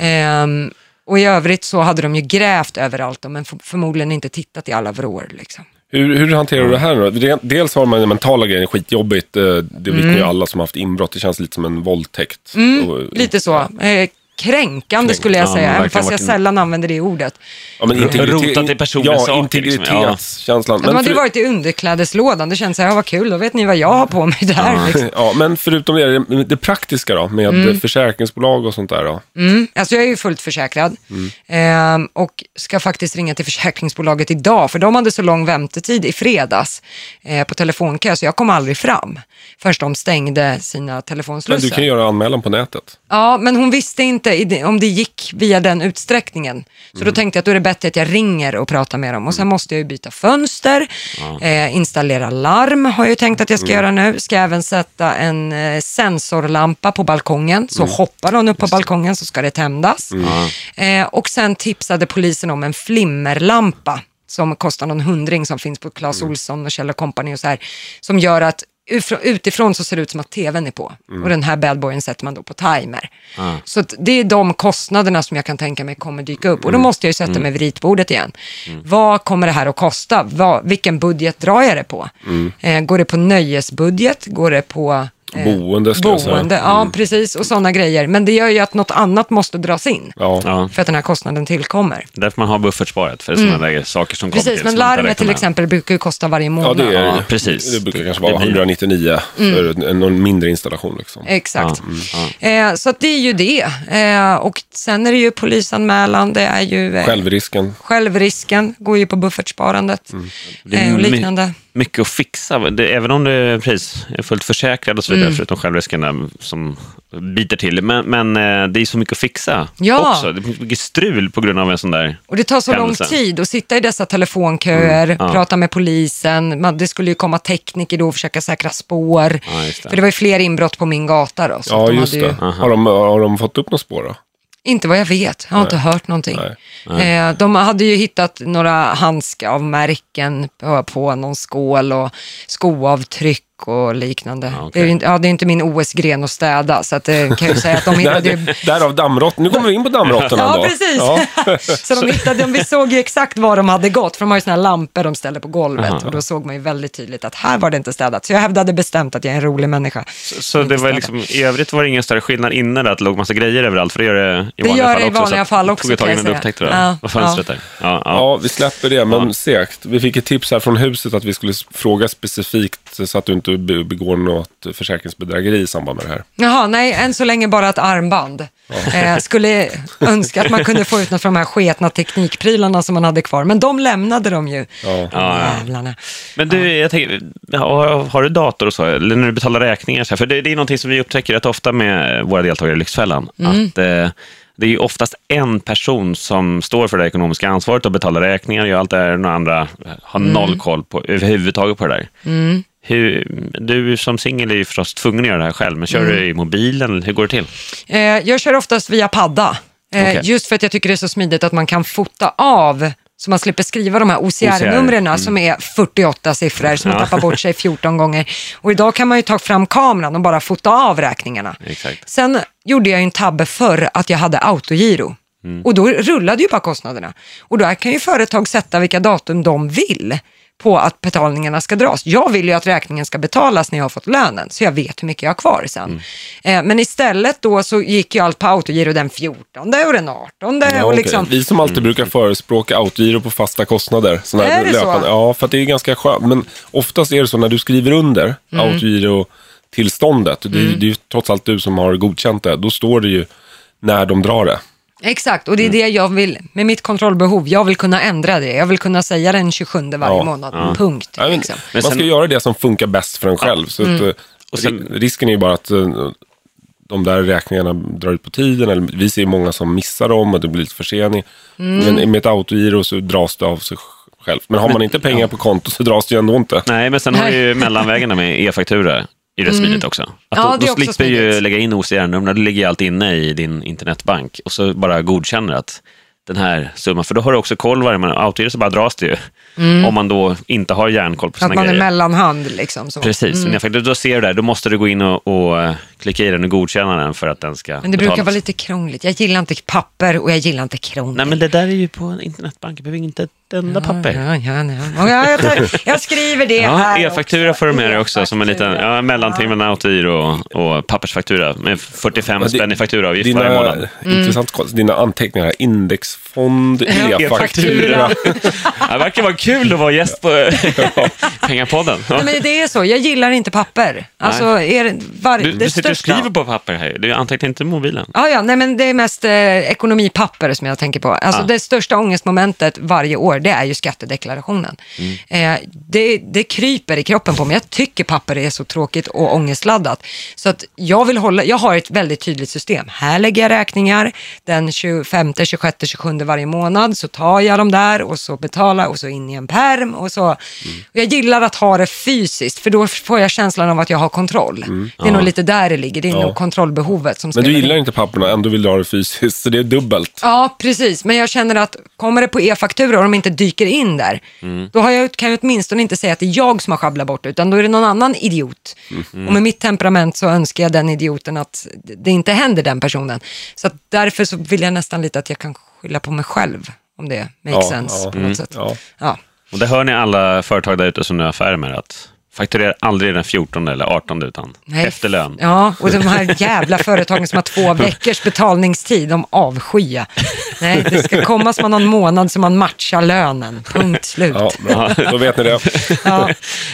Ehm, och i övrigt så hade de ju grävt överallt, men för, förmodligen inte tittat i alla vrår. Liksom. Hur, hur hanterar du det här nu? Dels har man den mentala grejen skitjobbigt. eh, Det vittnar Mm. ju alla som har haft inbrott. Det känns lite som en våldtäkt. Och- Lite så. Kränkande skulle jag Ja, säga, men även fast jag sällan använder det ordet. Ja, men integritet- Rotat i personliga ja, saker, liksom. integritetskänslan. de hade för- varit i underklädeslådan, det känns så här, ja, vad kul, då vet ni vad jag har på mig där. Liksom. Ja, men förutom det, det, det praktiska då, med Mm. försäkringsbolag och sånt där då? Mm. Alltså jag är ju fullt försäkrad ehm, och ska faktiskt ringa till försäkringsbolaget idag, för de hade så lång väntetid i fredags eh, på telefonkö, så jag kom aldrig fram förrän de stängde sina Men telefonslussar. du kan göra anmälan på nätet. Ja, men hon visste inte i det- om det gick via den utsträckningen. Så Mm. då tänkte jag att då är det bättre att jag ringer och pratar med dem. Och sen måste jag ju byta fönster, eh, installera larm har jag ju tänkt att jag ska Mm. göra nu. Ska även sätta en eh, sensorlampa på balkongen. Så Mm. hoppar hon upp på balkongen så ska det tändas. Eh, och sen tipsade polisen om en flimmerlampa som kostar någon hundring som finns på Clas Mm. Ohlson och Kjell Company och så här. Som gör att utifrån så ser det ut som att tvn är på. Mm. Och den här badboyen sätter man då på timer. Så att det är de kostnaderna som jag kan tänka mig kommer dyka upp. Mm. Och då måste jag ju sätta mig vid ritbordet igen. Vad kommer det här att kosta? Vad, vilken budget drar jag det på? Mm. Eh, går det på nöjesbudget? Går det på eh, Boende, skulle jag säga. boende? Ja, precis. Och sådana grejer. Men det gör ju att något annat måste dras in. Ja. Ja, För att den här kostnaden tillkommer. därför man har buffertsparat för sådana där saker som kommer Mm. Precis, till men larmet till exempel brukar ju kosta varje ja, månad. det är Ja, precis. Det brukar kanske vara blir- 199 Mm. för en, någon mindre installation. Liksom. Exakt. Ja, Eh, så att det är ju det. Eh, och sen är det ju polisanmälan, det är ju eh, Självrisken. självrisken, går ju på buffertsparandet Det är eh, och liknande. Mycket att fixa. Det, även om du är precis, är fullt försäkrad och så Mm. vidare, förutom självrisken där som biter till. Men, men eh, det är så mycket att fixa Ja. också. Det finns mycket strul på grund av en sån där... Och det tar så Händelsen. lång tid att sitta i dessa telefonköer, Mm, ja. prata med polisen. Man, det skulle ju komma tekniker då och försöka säkra spår. Ja, det. För det var ju fler inbrott på min gata då. Ja, de just hade ju, det. Har de, har de fått upp något spår då? Inte vad jag vet, jag har inte hört någonting. Nej. Eh, de hade ju hittat några handskavmärken på, på någon skål och skoavtryck och liknande. Ja, okej. det, är ju inte, ja, det är inte min OS-gren att städa, så att, eh, kan jag säga att de hittade ju... Där, därav dammråttor. Nu kommer vi in på dammråttorna Ja, då. precis. Ja. så de hittade, vi såg ju exakt var de hade gått, för de har ju såna här lampor de ställer på golvet. Aha. Och då såg man ju väldigt tydligt att här var det inte städat. Så jag hävdade bestämt att jag är en rolig människa. Så, så det var liksom, i övrigt var det ingen större skillnad inne där, att det låg massa grejer överallt, för det gör det i Det vanliga gör fall det i också. vanliga så att fall det också, tog ett tag kan jag innan du säga. upptäckte det. Ja, var fönstret ja. där. Ja, ja. Ja, vi släpper det, men Ja. segt. Vi fick ett tips här från huset att vi skulle fråga specifikt så att du inte be- begår något försäkringsbedrägeri i samband med det här. Jaha, nej, än så länge bara ett armband. Eh, skulle önska att man kunde få ut något från de här sketna teknikprylarna som man hade kvar, men de lämnade de ju. Ja. Ja, ja. Men du, jag tänker, har, har du dator och så, eller när du betalar räkningar? Så här, för det, det är någonting som vi upptäcker rätt ofta med våra deltagare i Lyxfällan. Mm. Att, eh, det är ju oftast en person som står för det ekonomiska ansvaret och betalar räkningar och gör allt det här. och Några andra har Mm. noll koll på, överhuvudtaget på det där. Hur, du som singel är ju förstås tvungen att göra det här själv, men kör Mm. du i mobilen? Hur går det till? Eh, jag kör oftast via padda. Eh, Okej. Just för att jag tycker det är så smidigt att man kan fota av så man slipper skriva de här OCR-numren som är 48 siffror som man Mm. Ja. tappar bort sig 14 gånger. Och idag kan man ju ta fram kameran och bara fota av räkningarna. Exakt. Sen gjorde jag ju en tabbe förr att jag hade autogiro. Mm. Och då rullade ju bara kostnaderna. Och då kan ju företag sätta vilka datum de vill på att betalningarna ska dras. Jag vill ju att räkningen ska betalas när jag har fått lönen, så jag vet hur mycket jag har kvar sen. Mm. Eh, men istället då så gick ju allt på autogiro den 14 och den 18 Ja, och liksom, Vi som alltid brukar förespråka autogiro på fasta kostnader. Såna här Är det så? löpande- Ja, för att det är ganska skönt. Men oftast är det så när du skriver under Mm. autogiro-tillståndet, det, det är ju trots allt du som har godkänt det, då står det ju när de drar det. Exakt, och det är Mm. det jag vill, med mitt kontrollbehov, jag vill kunna ändra det. Jag vill kunna säga den 27 varje Ja, månad, punkt. Ja, men, liksom. Men man sen- ska göra det som funkar bäst för en själv. Så Mm. att, eh, Och sen- ri- risken är ju bara att eh, de där räkningarna drar ut på tiden. Eller vi ser ju många som missar dem och det blir lite försening. Mm. Men med ett autogiro så dras det av sig själv. Men har man inte pengar på konto så dras det ju ändå inte. Nej, men sen har vi ju mellanvägarna med e-faktura. Är rätt smidigt också. Att Mm. Ja, då, det är då slipper ju lägga in OCR-numren, det ligger allt inne i din internetbank och så bara godkänner att den här summan, för då har du också koll varje månad. Autogiro så bara dras det ju. Om man då inte har järnkoll på Mm. Att sina man är grejer. mellanhand liksom. Så. Precis, men jag, då ser du där, då måste du gå in och, och eh, klicka i den och godkänna den för att den ska Men det brukar betalas. vara lite krångligt. Jag gillar inte papper och jag gillar inte krångel. Nej, men det där är ju på en internetbank, jag behöver inte ett enda papper. Ja, ja, ja. ja jag, tar, jag skriver det Ja, här e-faktura får du med dig också som en liten ja, mellanting mellan autogiro och, och pappersfaktura med 45 Ja, spänn i fakturaavgift varje månad. intressant, koll. dina anteckningar här. Indexfond, e-faktura. Det verkar vara kul att vara gäst på Pengapodden. Ja. Nej, men det är så, jag gillar inte papper. Alltså, är var, Du, det du sitter största- skriver på papper här, du antecknar inte mobilen. Ja, ja, nej men det är mest eh, ekonomipapper som jag tänker på. Alltså Ja. det största ångestmomentet varje år, det är ju skattedeklarationen. Mm. Eh, det, det kryper i kroppen på mig. Jag tycker papper är så tråkigt och ångestladdat. Så att jag vill hålla, jag har ett väldigt tydligt system. Här lägger jag räkningar den 25, 26, 27 varje månad. Så tar jag dem där och så betalar och så in i en perm och så. Mm. Och jag gillar att ha det fysiskt, för då får jag känslan av att jag har kontroll. Det är nog lite där det ligger, det är Ja. nog kontrollbehovet som Men du spelar in. gillar inte papperna, ändå vill du ha det fysiskt. Så det är dubbelt. Ja, precis. Men jag känner att kommer det på e-faktura och de inte dyker in där, då har jag, kan jag åtminstone inte säga att det är jag som har sjabblat bort utan då är det någon annan idiot. Och med mitt temperament så önskar jag den idioten att det inte händer den personen. Så att därför så vill jag nästan lite att jag kan skylla på mig själv, om det makes Ja, sense ja, på något sätt. ja. Ja. Och det hör ni alla företag där ute som nu har affärer med att fakturera aldrig den 14 eller 18 utan Nej. efter lön. Ja, och de här jävla företagen som har två veckors betalningstid, de avskyr. Nej, det ska komma som man har en månad så man matchar lönen. Punkt slut. Ja. Då vet ni det. Ja.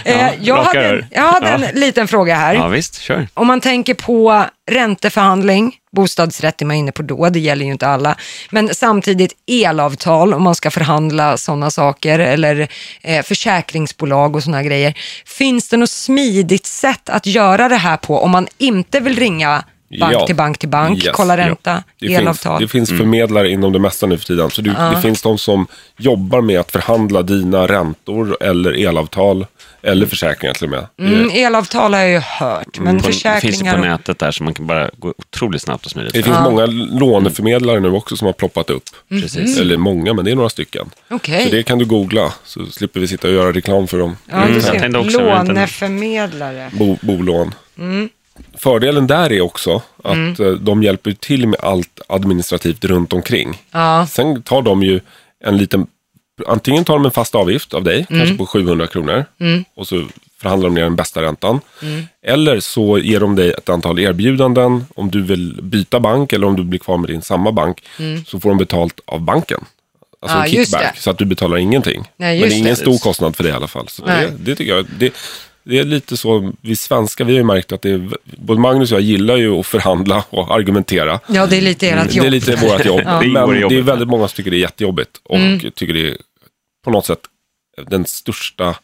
Eh, jag, hade, jag hade Ja. en liten fråga här. Ja, visst, kör. Om man tänker på ränteförhandling, bostadsrätt är man inne på då, det gäller ju inte alla, men samtidigt elavtal om man ska förhandla sådana saker eller eh, försäkringsbolag och sådana grejer. Finns det något smidigt sätt att göra det här på om man inte vill ringa bank Ja. till bank till bank, Yes. kolla Ja. ränta, Det finns, elavtal? det finns förmedlare inom det mesta nu för tiden. Så du, det finns de som jobbar med att förhandla dina räntor eller elavtal eller försäkringar till och med. Mm, elavtal har jag ju hört, men På, det finns ju försäkringar... på nätet där så man kan bara gå otroligt snabbt och smidigt. Det finns många låneförmedlare nu också som har ploppat upp. Precis. Eller många, men det är några stycken. Okej. Så det kan du googla, så slipper vi sitta och göra reklam för dem. Ja, du jag också Låneförmedlare. Bo, bolån. Mm. Fördelen där är också att eh, de hjälper till med allt administrativt runt omkring. Ja. Sen tar de ju en liten, antingen tar de en fast avgift av dig, Mm. kanske på 700 kronor. Och så förhandlar de ner den bästa räntan. Mm. Eller så ger de dig ett antal erbjudanden. Om du vill byta bank eller om du blir kvar med din samma bank. Så får de betalt av banken. Alltså Mm. Ja, en kickback. Så att du betalar ingenting. Nej, Men det är ingen det. stor kostnad för det i alla fall. Så det, det tycker jag. Det, det är lite så, vi svenskar, vi har ju märkt att det är, både Magnus och jag gillar ju att förhandla och argumentera. Ja, det är lite ert jobb. Mm, Det är lite vårt jobb. I Men det är väldigt många som tycker det är jättejobbigt. Och Mm. tycker det är på något sätt den största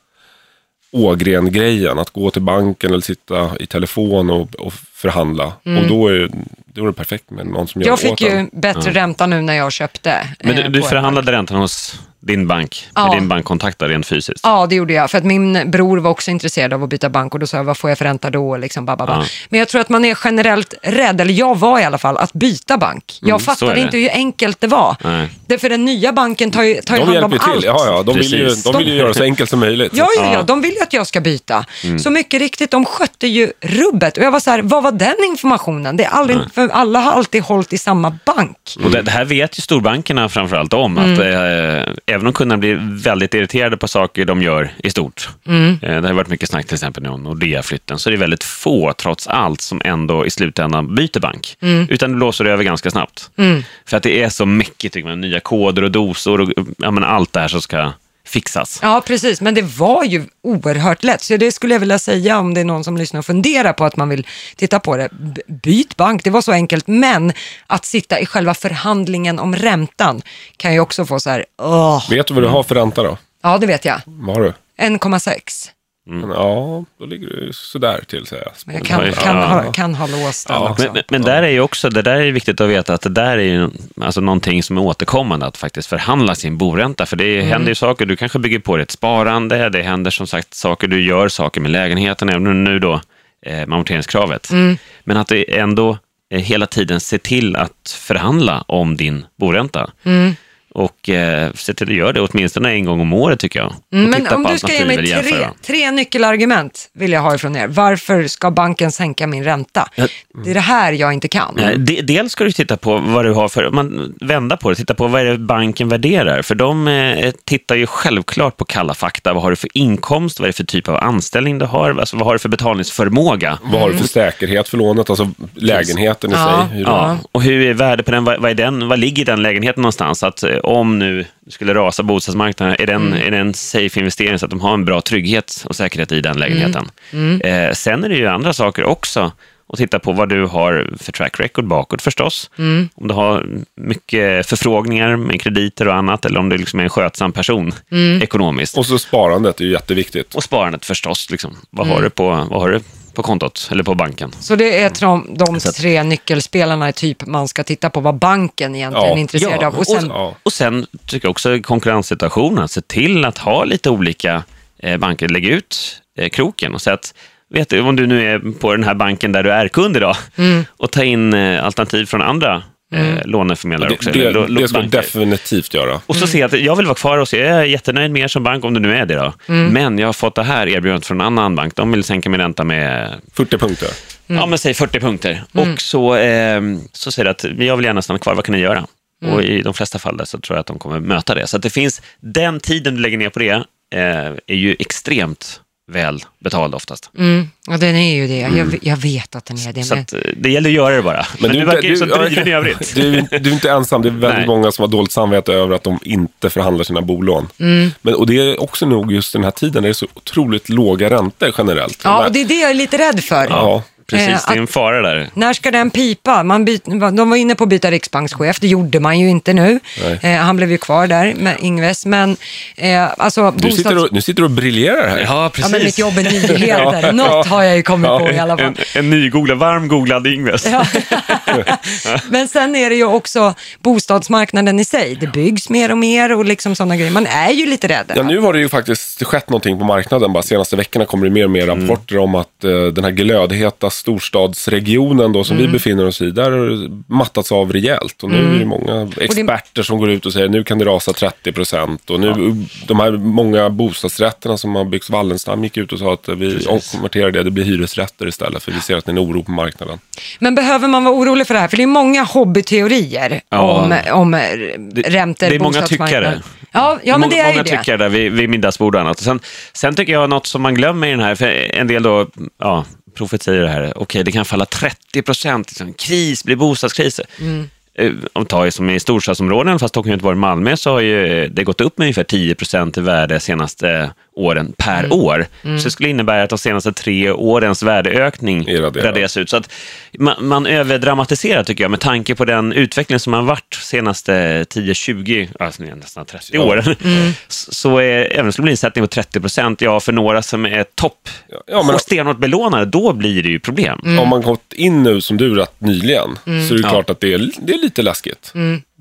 Ågren-grejen. Att gå till banken eller sitta i telefon och, och förhandla. Och då är, då är det perfekt med någon som gör Mm. Jag det åt fick ju bättre ränta nu när jag köpte. Men du, eh, du förhandlade räntan hos din bank, Ja. med din bankkontakt där, rent fysiskt. Ja, det gjorde jag. För att min bror var också intresserad av att byta bank och då sa jag, vad får jag för ränta då? Liksom, ba, ba, ba. Ja. Men jag tror att man är generellt rädd, eller jag var i alla fall, att byta bank. Jag Mm, fattade inte hur enkelt det var. Nej. Därför den nya banken tar ju, tar ju De hand om ju allt. till. Ja, ja, de, vill ju, Precis. de vill ju göra det så enkelt som möjligt. Ja, ja, ja, de vill ju att jag ska byta. Mm. Så mycket riktigt, de skötte ju rubbet. Och jag var så här, vad var den informationen? Det är aldrig, för alla har alltid hållit i samma bank. Och det, det här vet ju storbankerna framförallt om, att eh, även om kunderna blir väldigt irriterade på saker de gör i stort, eh, det har varit mycket snack till exempel om Nordea-flytten, så är det väldigt få trots allt som ändå i slutändan byter bank, utan det blåser över ganska snabbt. För att det är så mycket, tycker man, nya koder och dosor och ja, allt det här som ska fixas. Ja, precis. Men det var ju oerhört lätt. Så det skulle jag vilja säga om det är någon som lyssnar och funderar på att man vill titta på det. Byt bank, det var så enkelt. Men att sitta i själva förhandlingen om räntan kan ju också få så här, åh. Vet du vad du har för ränta då? Ja, det vet jag. Vad har du? 1,6. Men, ja, då ligger du sådär till säger jag. Men jag kan, kan, ja. ha, kan ha låst den Ja, också. Men, men, där är ju också, det där är viktigt att veta att det där är ju alltså någonting som är återkommande, att faktiskt förhandla sin boränta. För det händer ju saker, du kanske bygger på dig ett sparande, det händer som sagt saker, du gör saker med lägenheten, även nu då eh, med amorteringskravet. Men att det ändå eh, hela tiden se till att förhandla om din boränta. Och eh, se till att göra det åtminstone en gång om året tycker jag. Mm, Men om du ska ge mig tre, tre nyckelargument vill jag ha ifrån er. Varför ska banken sänka min ränta? Ja. Det är det här jag inte kan. Nej, de- Dels ska du titta på vad du har för, man vända på det, titta på vad är det banken värderar. För de eh, tittar ju självklart på kalla fakta. Vad har du för inkomst? Vad är det för typ av anställning du har? Alltså, vad har du för betalningsförmåga? Vad har du för säkerhet för lånet? Alltså lägenheten i Ja. sig. Hur Ja, och hur är värdet på den? Vad, vad, är den? vad ligger den lägenheten någonstans? Att eh, om nu skulle rasa bostadsmarknaden, är den, är det en safe investering så att de har en bra trygghet och säkerhet i den lägenheten? Eh, sen är det ju andra saker också. Och titta på vad du har för track record bakåt förstås. Om du har mycket förfrågningar med krediter och annat eller om du liksom är en skötsam person ekonomiskt. Och så sparandet är ju jätteviktigt. Och sparandet förstås. Liksom. Vad, har du på, vad har du på kontot eller på banken? Så det är de, de att- tre nyckelspelarna i typ man ska titta på vad banken egentligen Ja. är intresserad Ja, av. Och sen, Ja. Och sen tycker jag också konkurrenssituationen, se till att ha lite olika eh, banker, lägg ut eh, kroken och säga att vet du, om du nu är på den här banken där du är kund idag och ta in eh, alternativ från andra eh, låneförmedlare också. Det, det, det ska du banker. definitivt göra. Och så se att jag vill vara kvar hos er, jag är jättenöjd med er som bank om du nu är det då. Men jag har fått det här erbjudandet från en annan bank, de vill sänka min ränta med 40 punkter. Ja, men säg 40 punkter. Och så, eh, så säger det att jag vill gärna stanna kvar, vad kan ni göra? Och i de flesta fall så tror jag att de kommer möta det. Så att det finns, den tiden du lägger ner på det eh, är ju extremt väl betald oftast. mm, ja, den är ju det. Jag, jag vet att den är det. Så Men, att, eh, det gäller att göra det bara. Men, du, verkar ju så driven i övrigt. Du, du är inte ensam. Det är väldigt Nej. många som har dåligt samvete över att de inte förhandlar sina bolån. Mm. Men, och det är också nog just den här tiden, det är så otroligt låga räntor generellt. ja, och det är det jag är lite rädd för. Ja. Precis, Eh, det är en fara där. När ska den pipa? Man byt, de var inne på att byta riksbankschef, det gjorde man ju inte nu. Eh, han blev ju kvar där med Ingves. Men eh, alltså, Du sitter och, nu sitter du och briljerar här. Ja, Ja, precis. men mitt jobb är nyheter. Något har jag ju kommit Ja, på i alla fall. En, en nygooglad, varm googlad Ingves. Ja. Men sen är det ju också bostadsmarknaden i sig. Det byggs mer och mer och liksom sådana grejer. Man är ju lite rädd. Ja, nu har det ju faktiskt skett någonting på marknaden. Bara senaste veckorna kommer det mer och mer Mm. rapporter om att eh, den här glödheta storstadsregionen då, som Mm. vi befinner oss i, där har det mattats av rejält. Och nu Mm. är det många experter som går ut och säger nu kan det rasa 30 procent. Och nu, de här många bostadsrätterna som har byggts, Wallenstam gick ut och sa att vi omkonverterar det, det blir hyresrätter istället. För vi ser att det är en oro på marknaden. Men behöver man vara orolig för det här? För det är många hobbyteorier Ja. om, om räntor, det är många tyckare. Ja, ja men det är många ju det. tycker där vid, vid middagsbord och annat. Sen, sen tycker jag något som man glömmer i den här, för en del då, ja, profetier här, okej det kan falla 30 procent, liksom, kris, blir bostadskriser. Mm. Eh, Om tar som i storstadsområden, fast Stockholm, Göteborg, Malmö, så har ju det gått upp med ungefär 10 procent i värde de senaste åren per Mm. år. Så det skulle innebära att de senaste tre årens värdeökning raderas ut. Så att man, man överdramatiserar tycker jag med tanke på den utveckling som har varit senaste 10-20, alltså nästan 30 Ja. åren. Mm. Så är, även om det skulle bli en sättning på 30 procent, ja för några som är topp Ja, ja, men- och stenhårt belånade, då blir det ju problem. Mm. Om man gått in nu som du rätt nyligen så är det Ja. klart att det är, det är lite läskigt.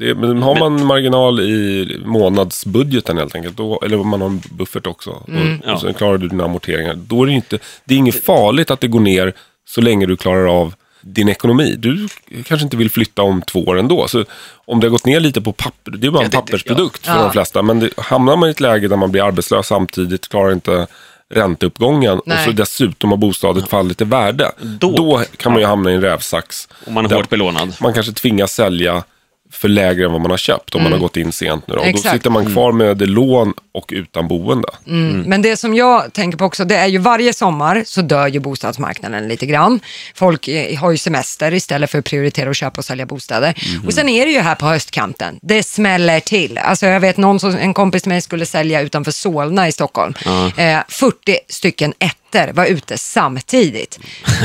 Det, men har man marginal i månadsbudgeten helt enkelt, då, eller om man har en buffert också, Mm. och, och sen klarar du dina amorteringar, då är det inte, det är inget farligt att det går ner så länge du klarar av din ekonomi. Du kanske inte vill flytta om två år ändå. Så om det har gått ner lite på papper, det är bara en det- pappersprodukt för ja. de flesta. Men det, hamnar man i ett läge där man blir arbetslös samtidigt, klarar inte ränteuppgången och Nej. så dessutom har bostaden fallit i värde. Då- Då, kan man ju hamna i en rävsax. Om man är hårt belånad. Man kanske tvingas sälja för lägre än vad man har köpt om man har gått in sent nu. då. Och då Mm. Sitter man kvar med lån och utan boende. Mm. Men det som jag tänker på också, det är ju varje sommar så dör ju bostadsmarknaden lite grann. Folk eh, har ju semester istället för att prioritera att köpa och sälja bostäder. Och sen är det ju här på höstkanten, det smäller till. Alltså jag vet någon som, en kompis till mig skulle sälja utanför Solna i Stockholm. Eh, 40 stycken ettor var ute samtidigt.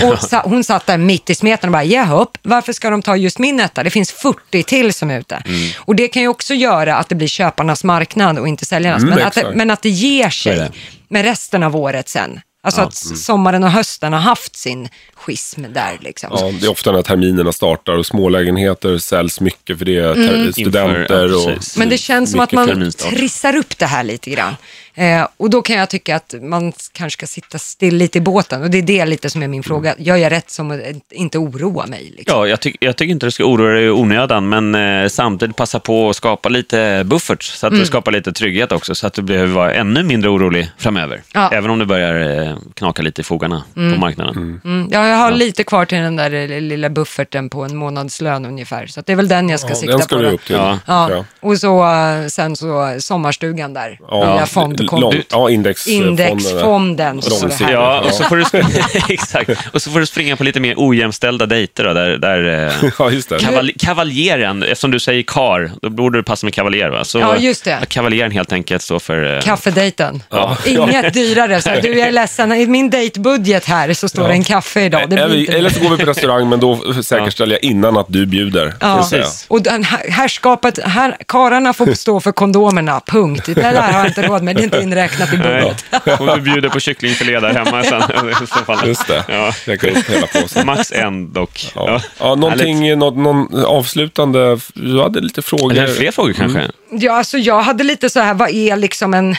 Och sa, hon satt där mitt i smeten och bara, jaha, varför ska de ta just min etta? Det finns 40 till som är ute. Och det kan ju också göra att det blir köparnas marknad och inte säljarnas. Mm, men, att det, men att det ger sig det. med resten av året sen. Alltså att sommaren och hösten har haft sin schism där liksom. Ja, det är ofta när terminerna startar och smålägenheter säljs mycket för det är Mm. ter- studenter. Inför- ja, och. Men det känns som att man terminstart. trissar upp det här lite grann. Eh, och då kan jag tycka att man kanske ska sitta still lite i båten. Och det är det lite som är min fråga. Gör jag rätt som att inte oroa mig? Liksom? Ja, jag, tyck, jag tycker inte du ska oroa dig i onödan, men eh, samtidigt passa på att skapa lite buffert, så att Mm. du skapar lite trygghet också, så att du behöver vara ännu mindre orolig framöver. Ja. Även om det börjar eh, knaka lite i fogarna på marknaden. Mm, ja, jag har lite kvar till den där eh, lilla bufferten på en månadslön ungefär. Så att det är väl den jag ska ja, sikta den ska på. du upp till. Ja. Ja, Ja. och så eh, sen så sommarstugan där, Ja, lilla. Lång- ja, indexfonden. Indexfonden. Ja, och så, får du, exakt. och så får du springa på lite mer ojämställda dejter då, där, där eh, Ja, just det. kaval, kavaljeren, eftersom du säger kar, då borde det passa med kavaljer va? Så, Ja, just det. Kavaljeren helt enkelt står för... Eh, Kaffedejten. Ja. Inget dyrare. Så du, jag är ledsen, i min dejtbudget här så står det en kaffe idag. Det Eller, blir inte... eller så går vi på restaurang, men då säkerställer jag innan att du bjuder. Ja, och den här, härskapet, här, kararna får stå för kondomerna, punkt. Det där har jag inte råd med, det är inte inräknat i budget. Nej, om du bjuder på kycklingfilé där hemma sen. i så fall. Just det. Ja. Räcka upp hela påsen. Max en dock. Ja. Ja, någonting, något, någon avslutande, du hade lite frågor. Eller fler frågor kanske? Ja, alltså jag hade lite så här, vad är liksom en...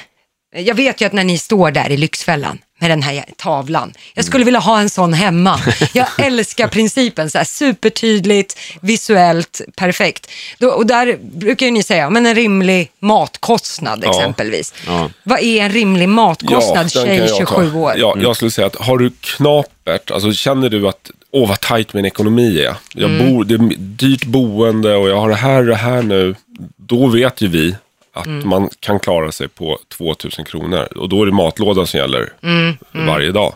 Jag vet ju att när ni står där i Lyxfällan med den här tavlan, jag skulle vilja ha en sån hemma. Jag älskar principen, så här supertydligt, visuellt, perfekt. Då, och där brukar ju ni säga, men en rimlig matkostnad Ja. exempelvis. Ja. Vad är en rimlig matkostnad, kan tjej jag ta. 27 år? Ja, jag skulle säga att har du knapert, alltså känner du att åh vad tajt min ekonomi är. Jag Mm. bor, det är dyrt boende och jag har det här och det här nu. Då vet ju vi att Mm. man kan klara sig på 2000 kronor. Och då är det matlådan som gäller Mm, varje dag.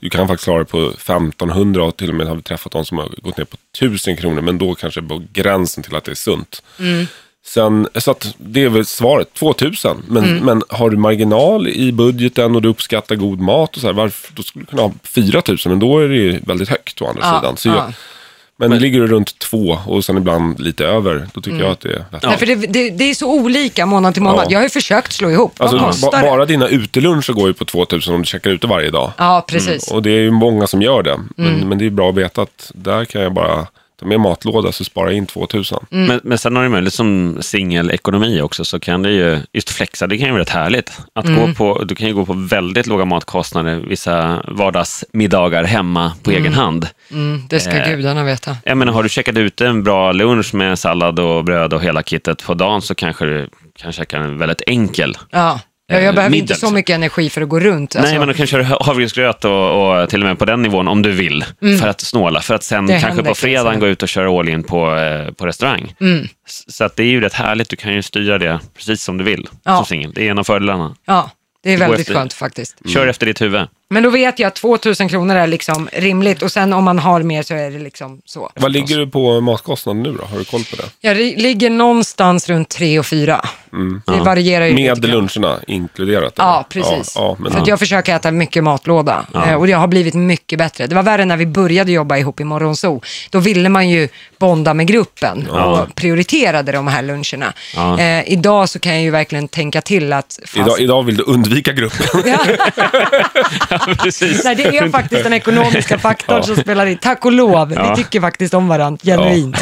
Du kan faktiskt klara det på 1500 och till och med har vi träffat de som har gått ner på 1000 kronor. Men då kanske på gränsen till att det är sunt. Mm. Sen, så att det är väl svaret, 2000. Men, Mm. men har du marginal i budgeten och du uppskattar god mat och så här, varför, då skulle du kunna ha 4000, men då är det ju väldigt högt å andra Ja, sidan. Så ja. jag, men, ligger du runt två och sen ibland lite över, då tycker jag att det är vettigt. Nej, för det, det, det är så olika månad till månad. Ja. Jag har ju försökt slå ihop. Alltså, Vad ba, kostar det? bara dina uteluncher går ju på 2000 om du checkar ute varje dag. Ja, precis. Och det är ju många som gör det. Men, Mm. men det är bra att veta att där kan jag bara ta med matlåda så sparar jag in 2000. Mm. Men, men sen har du möjligt som singelekonomi också, så kan det ju, just flexa, det kan ju vara rätt härligt. Att Mm. gå på, du kan ju gå på väldigt låga matkostnader, vissa vardagsmiddagar hemma på egen hand. Mm, det ska Eh, gudarna veta. Jag menar, har du checkat ut en bra lunch med sallad och bröd och hela kittet på dagen så kanske du kan käka en väldigt enkel. Ja. Ja, eh, jag behöver middag, inte så mycket energi för att gå runt. Alltså, Nej, men du kan köra havregrynsgröt och, och till och med på den nivån om du vill, för att snåla. För att sen Mm. Det kanske på jag fredagen. Mm. gå ut och köra all in på, eh, på restaurang. S- Så att det är ju rätt härligt, du kan ju styra det precis som du vill Ja. som singel. Det är en av fördelarna. Ja, det är väldigt efter- skönt faktiskt. Kör efter ditt huvud. Men då vet jag att 2000 kronor är liksom rimligt och sen om man har mer så är det liksom så. Vad ligger du på matkostnaden nu då? Har du koll på det? Jag ligger någonstans runt 3 och 4. Det varierar ju Med luncherna inkluderat? Ja, eller? precis. Ja, ja, men, För att jag försöker äta mycket matlåda eh, och det har blivit mycket bättre. Det var värre när vi började jobba ihop i Morgonzoo. Då ville man ju bonda med gruppen och prioriterade de här luncherna. Ja. Eh, idag så kan jag ju verkligen tänka till att... fast- idag, idag vill du undvika gruppen. Ja. precis. Nej, det är faktiskt den ekonomiska faktorn Ja. som spelar in. Tack och lov, Ja. vi tycker faktiskt om varandra, genuint.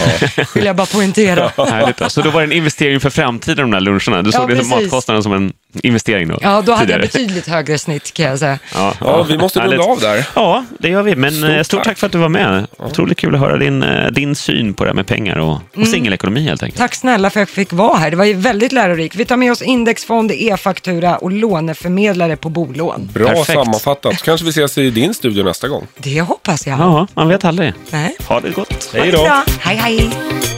Vill jag bara poängtera. Härligt. då. Så då var det en investering för framtiden, de där luncherna. Du såg Ja, det som matkostnaden som en investering då? Ja, då hade jag betydligt högre snitt kan jag säga. Ja, Ja, vi måste runda av där. Ja, det gör vi. Men stort, Stort stort tack. tack. för att du var med. Otroligt kul att höra din, eh, din syn på det här med pengar och, och singelekonomi helt enkelt. Tack snälla för att jag fick vara här. Det var ju väldigt lärorikt. Vi tar med oss indexfond, e-faktura och låneförmedlare på bolån. Bra Perfekt. sammanfattat. Kanske vi ses i din studio nästa gång. Det hoppas jag. Ja, man vet aldrig. Nej. Ha det gott. Hej Ha det då.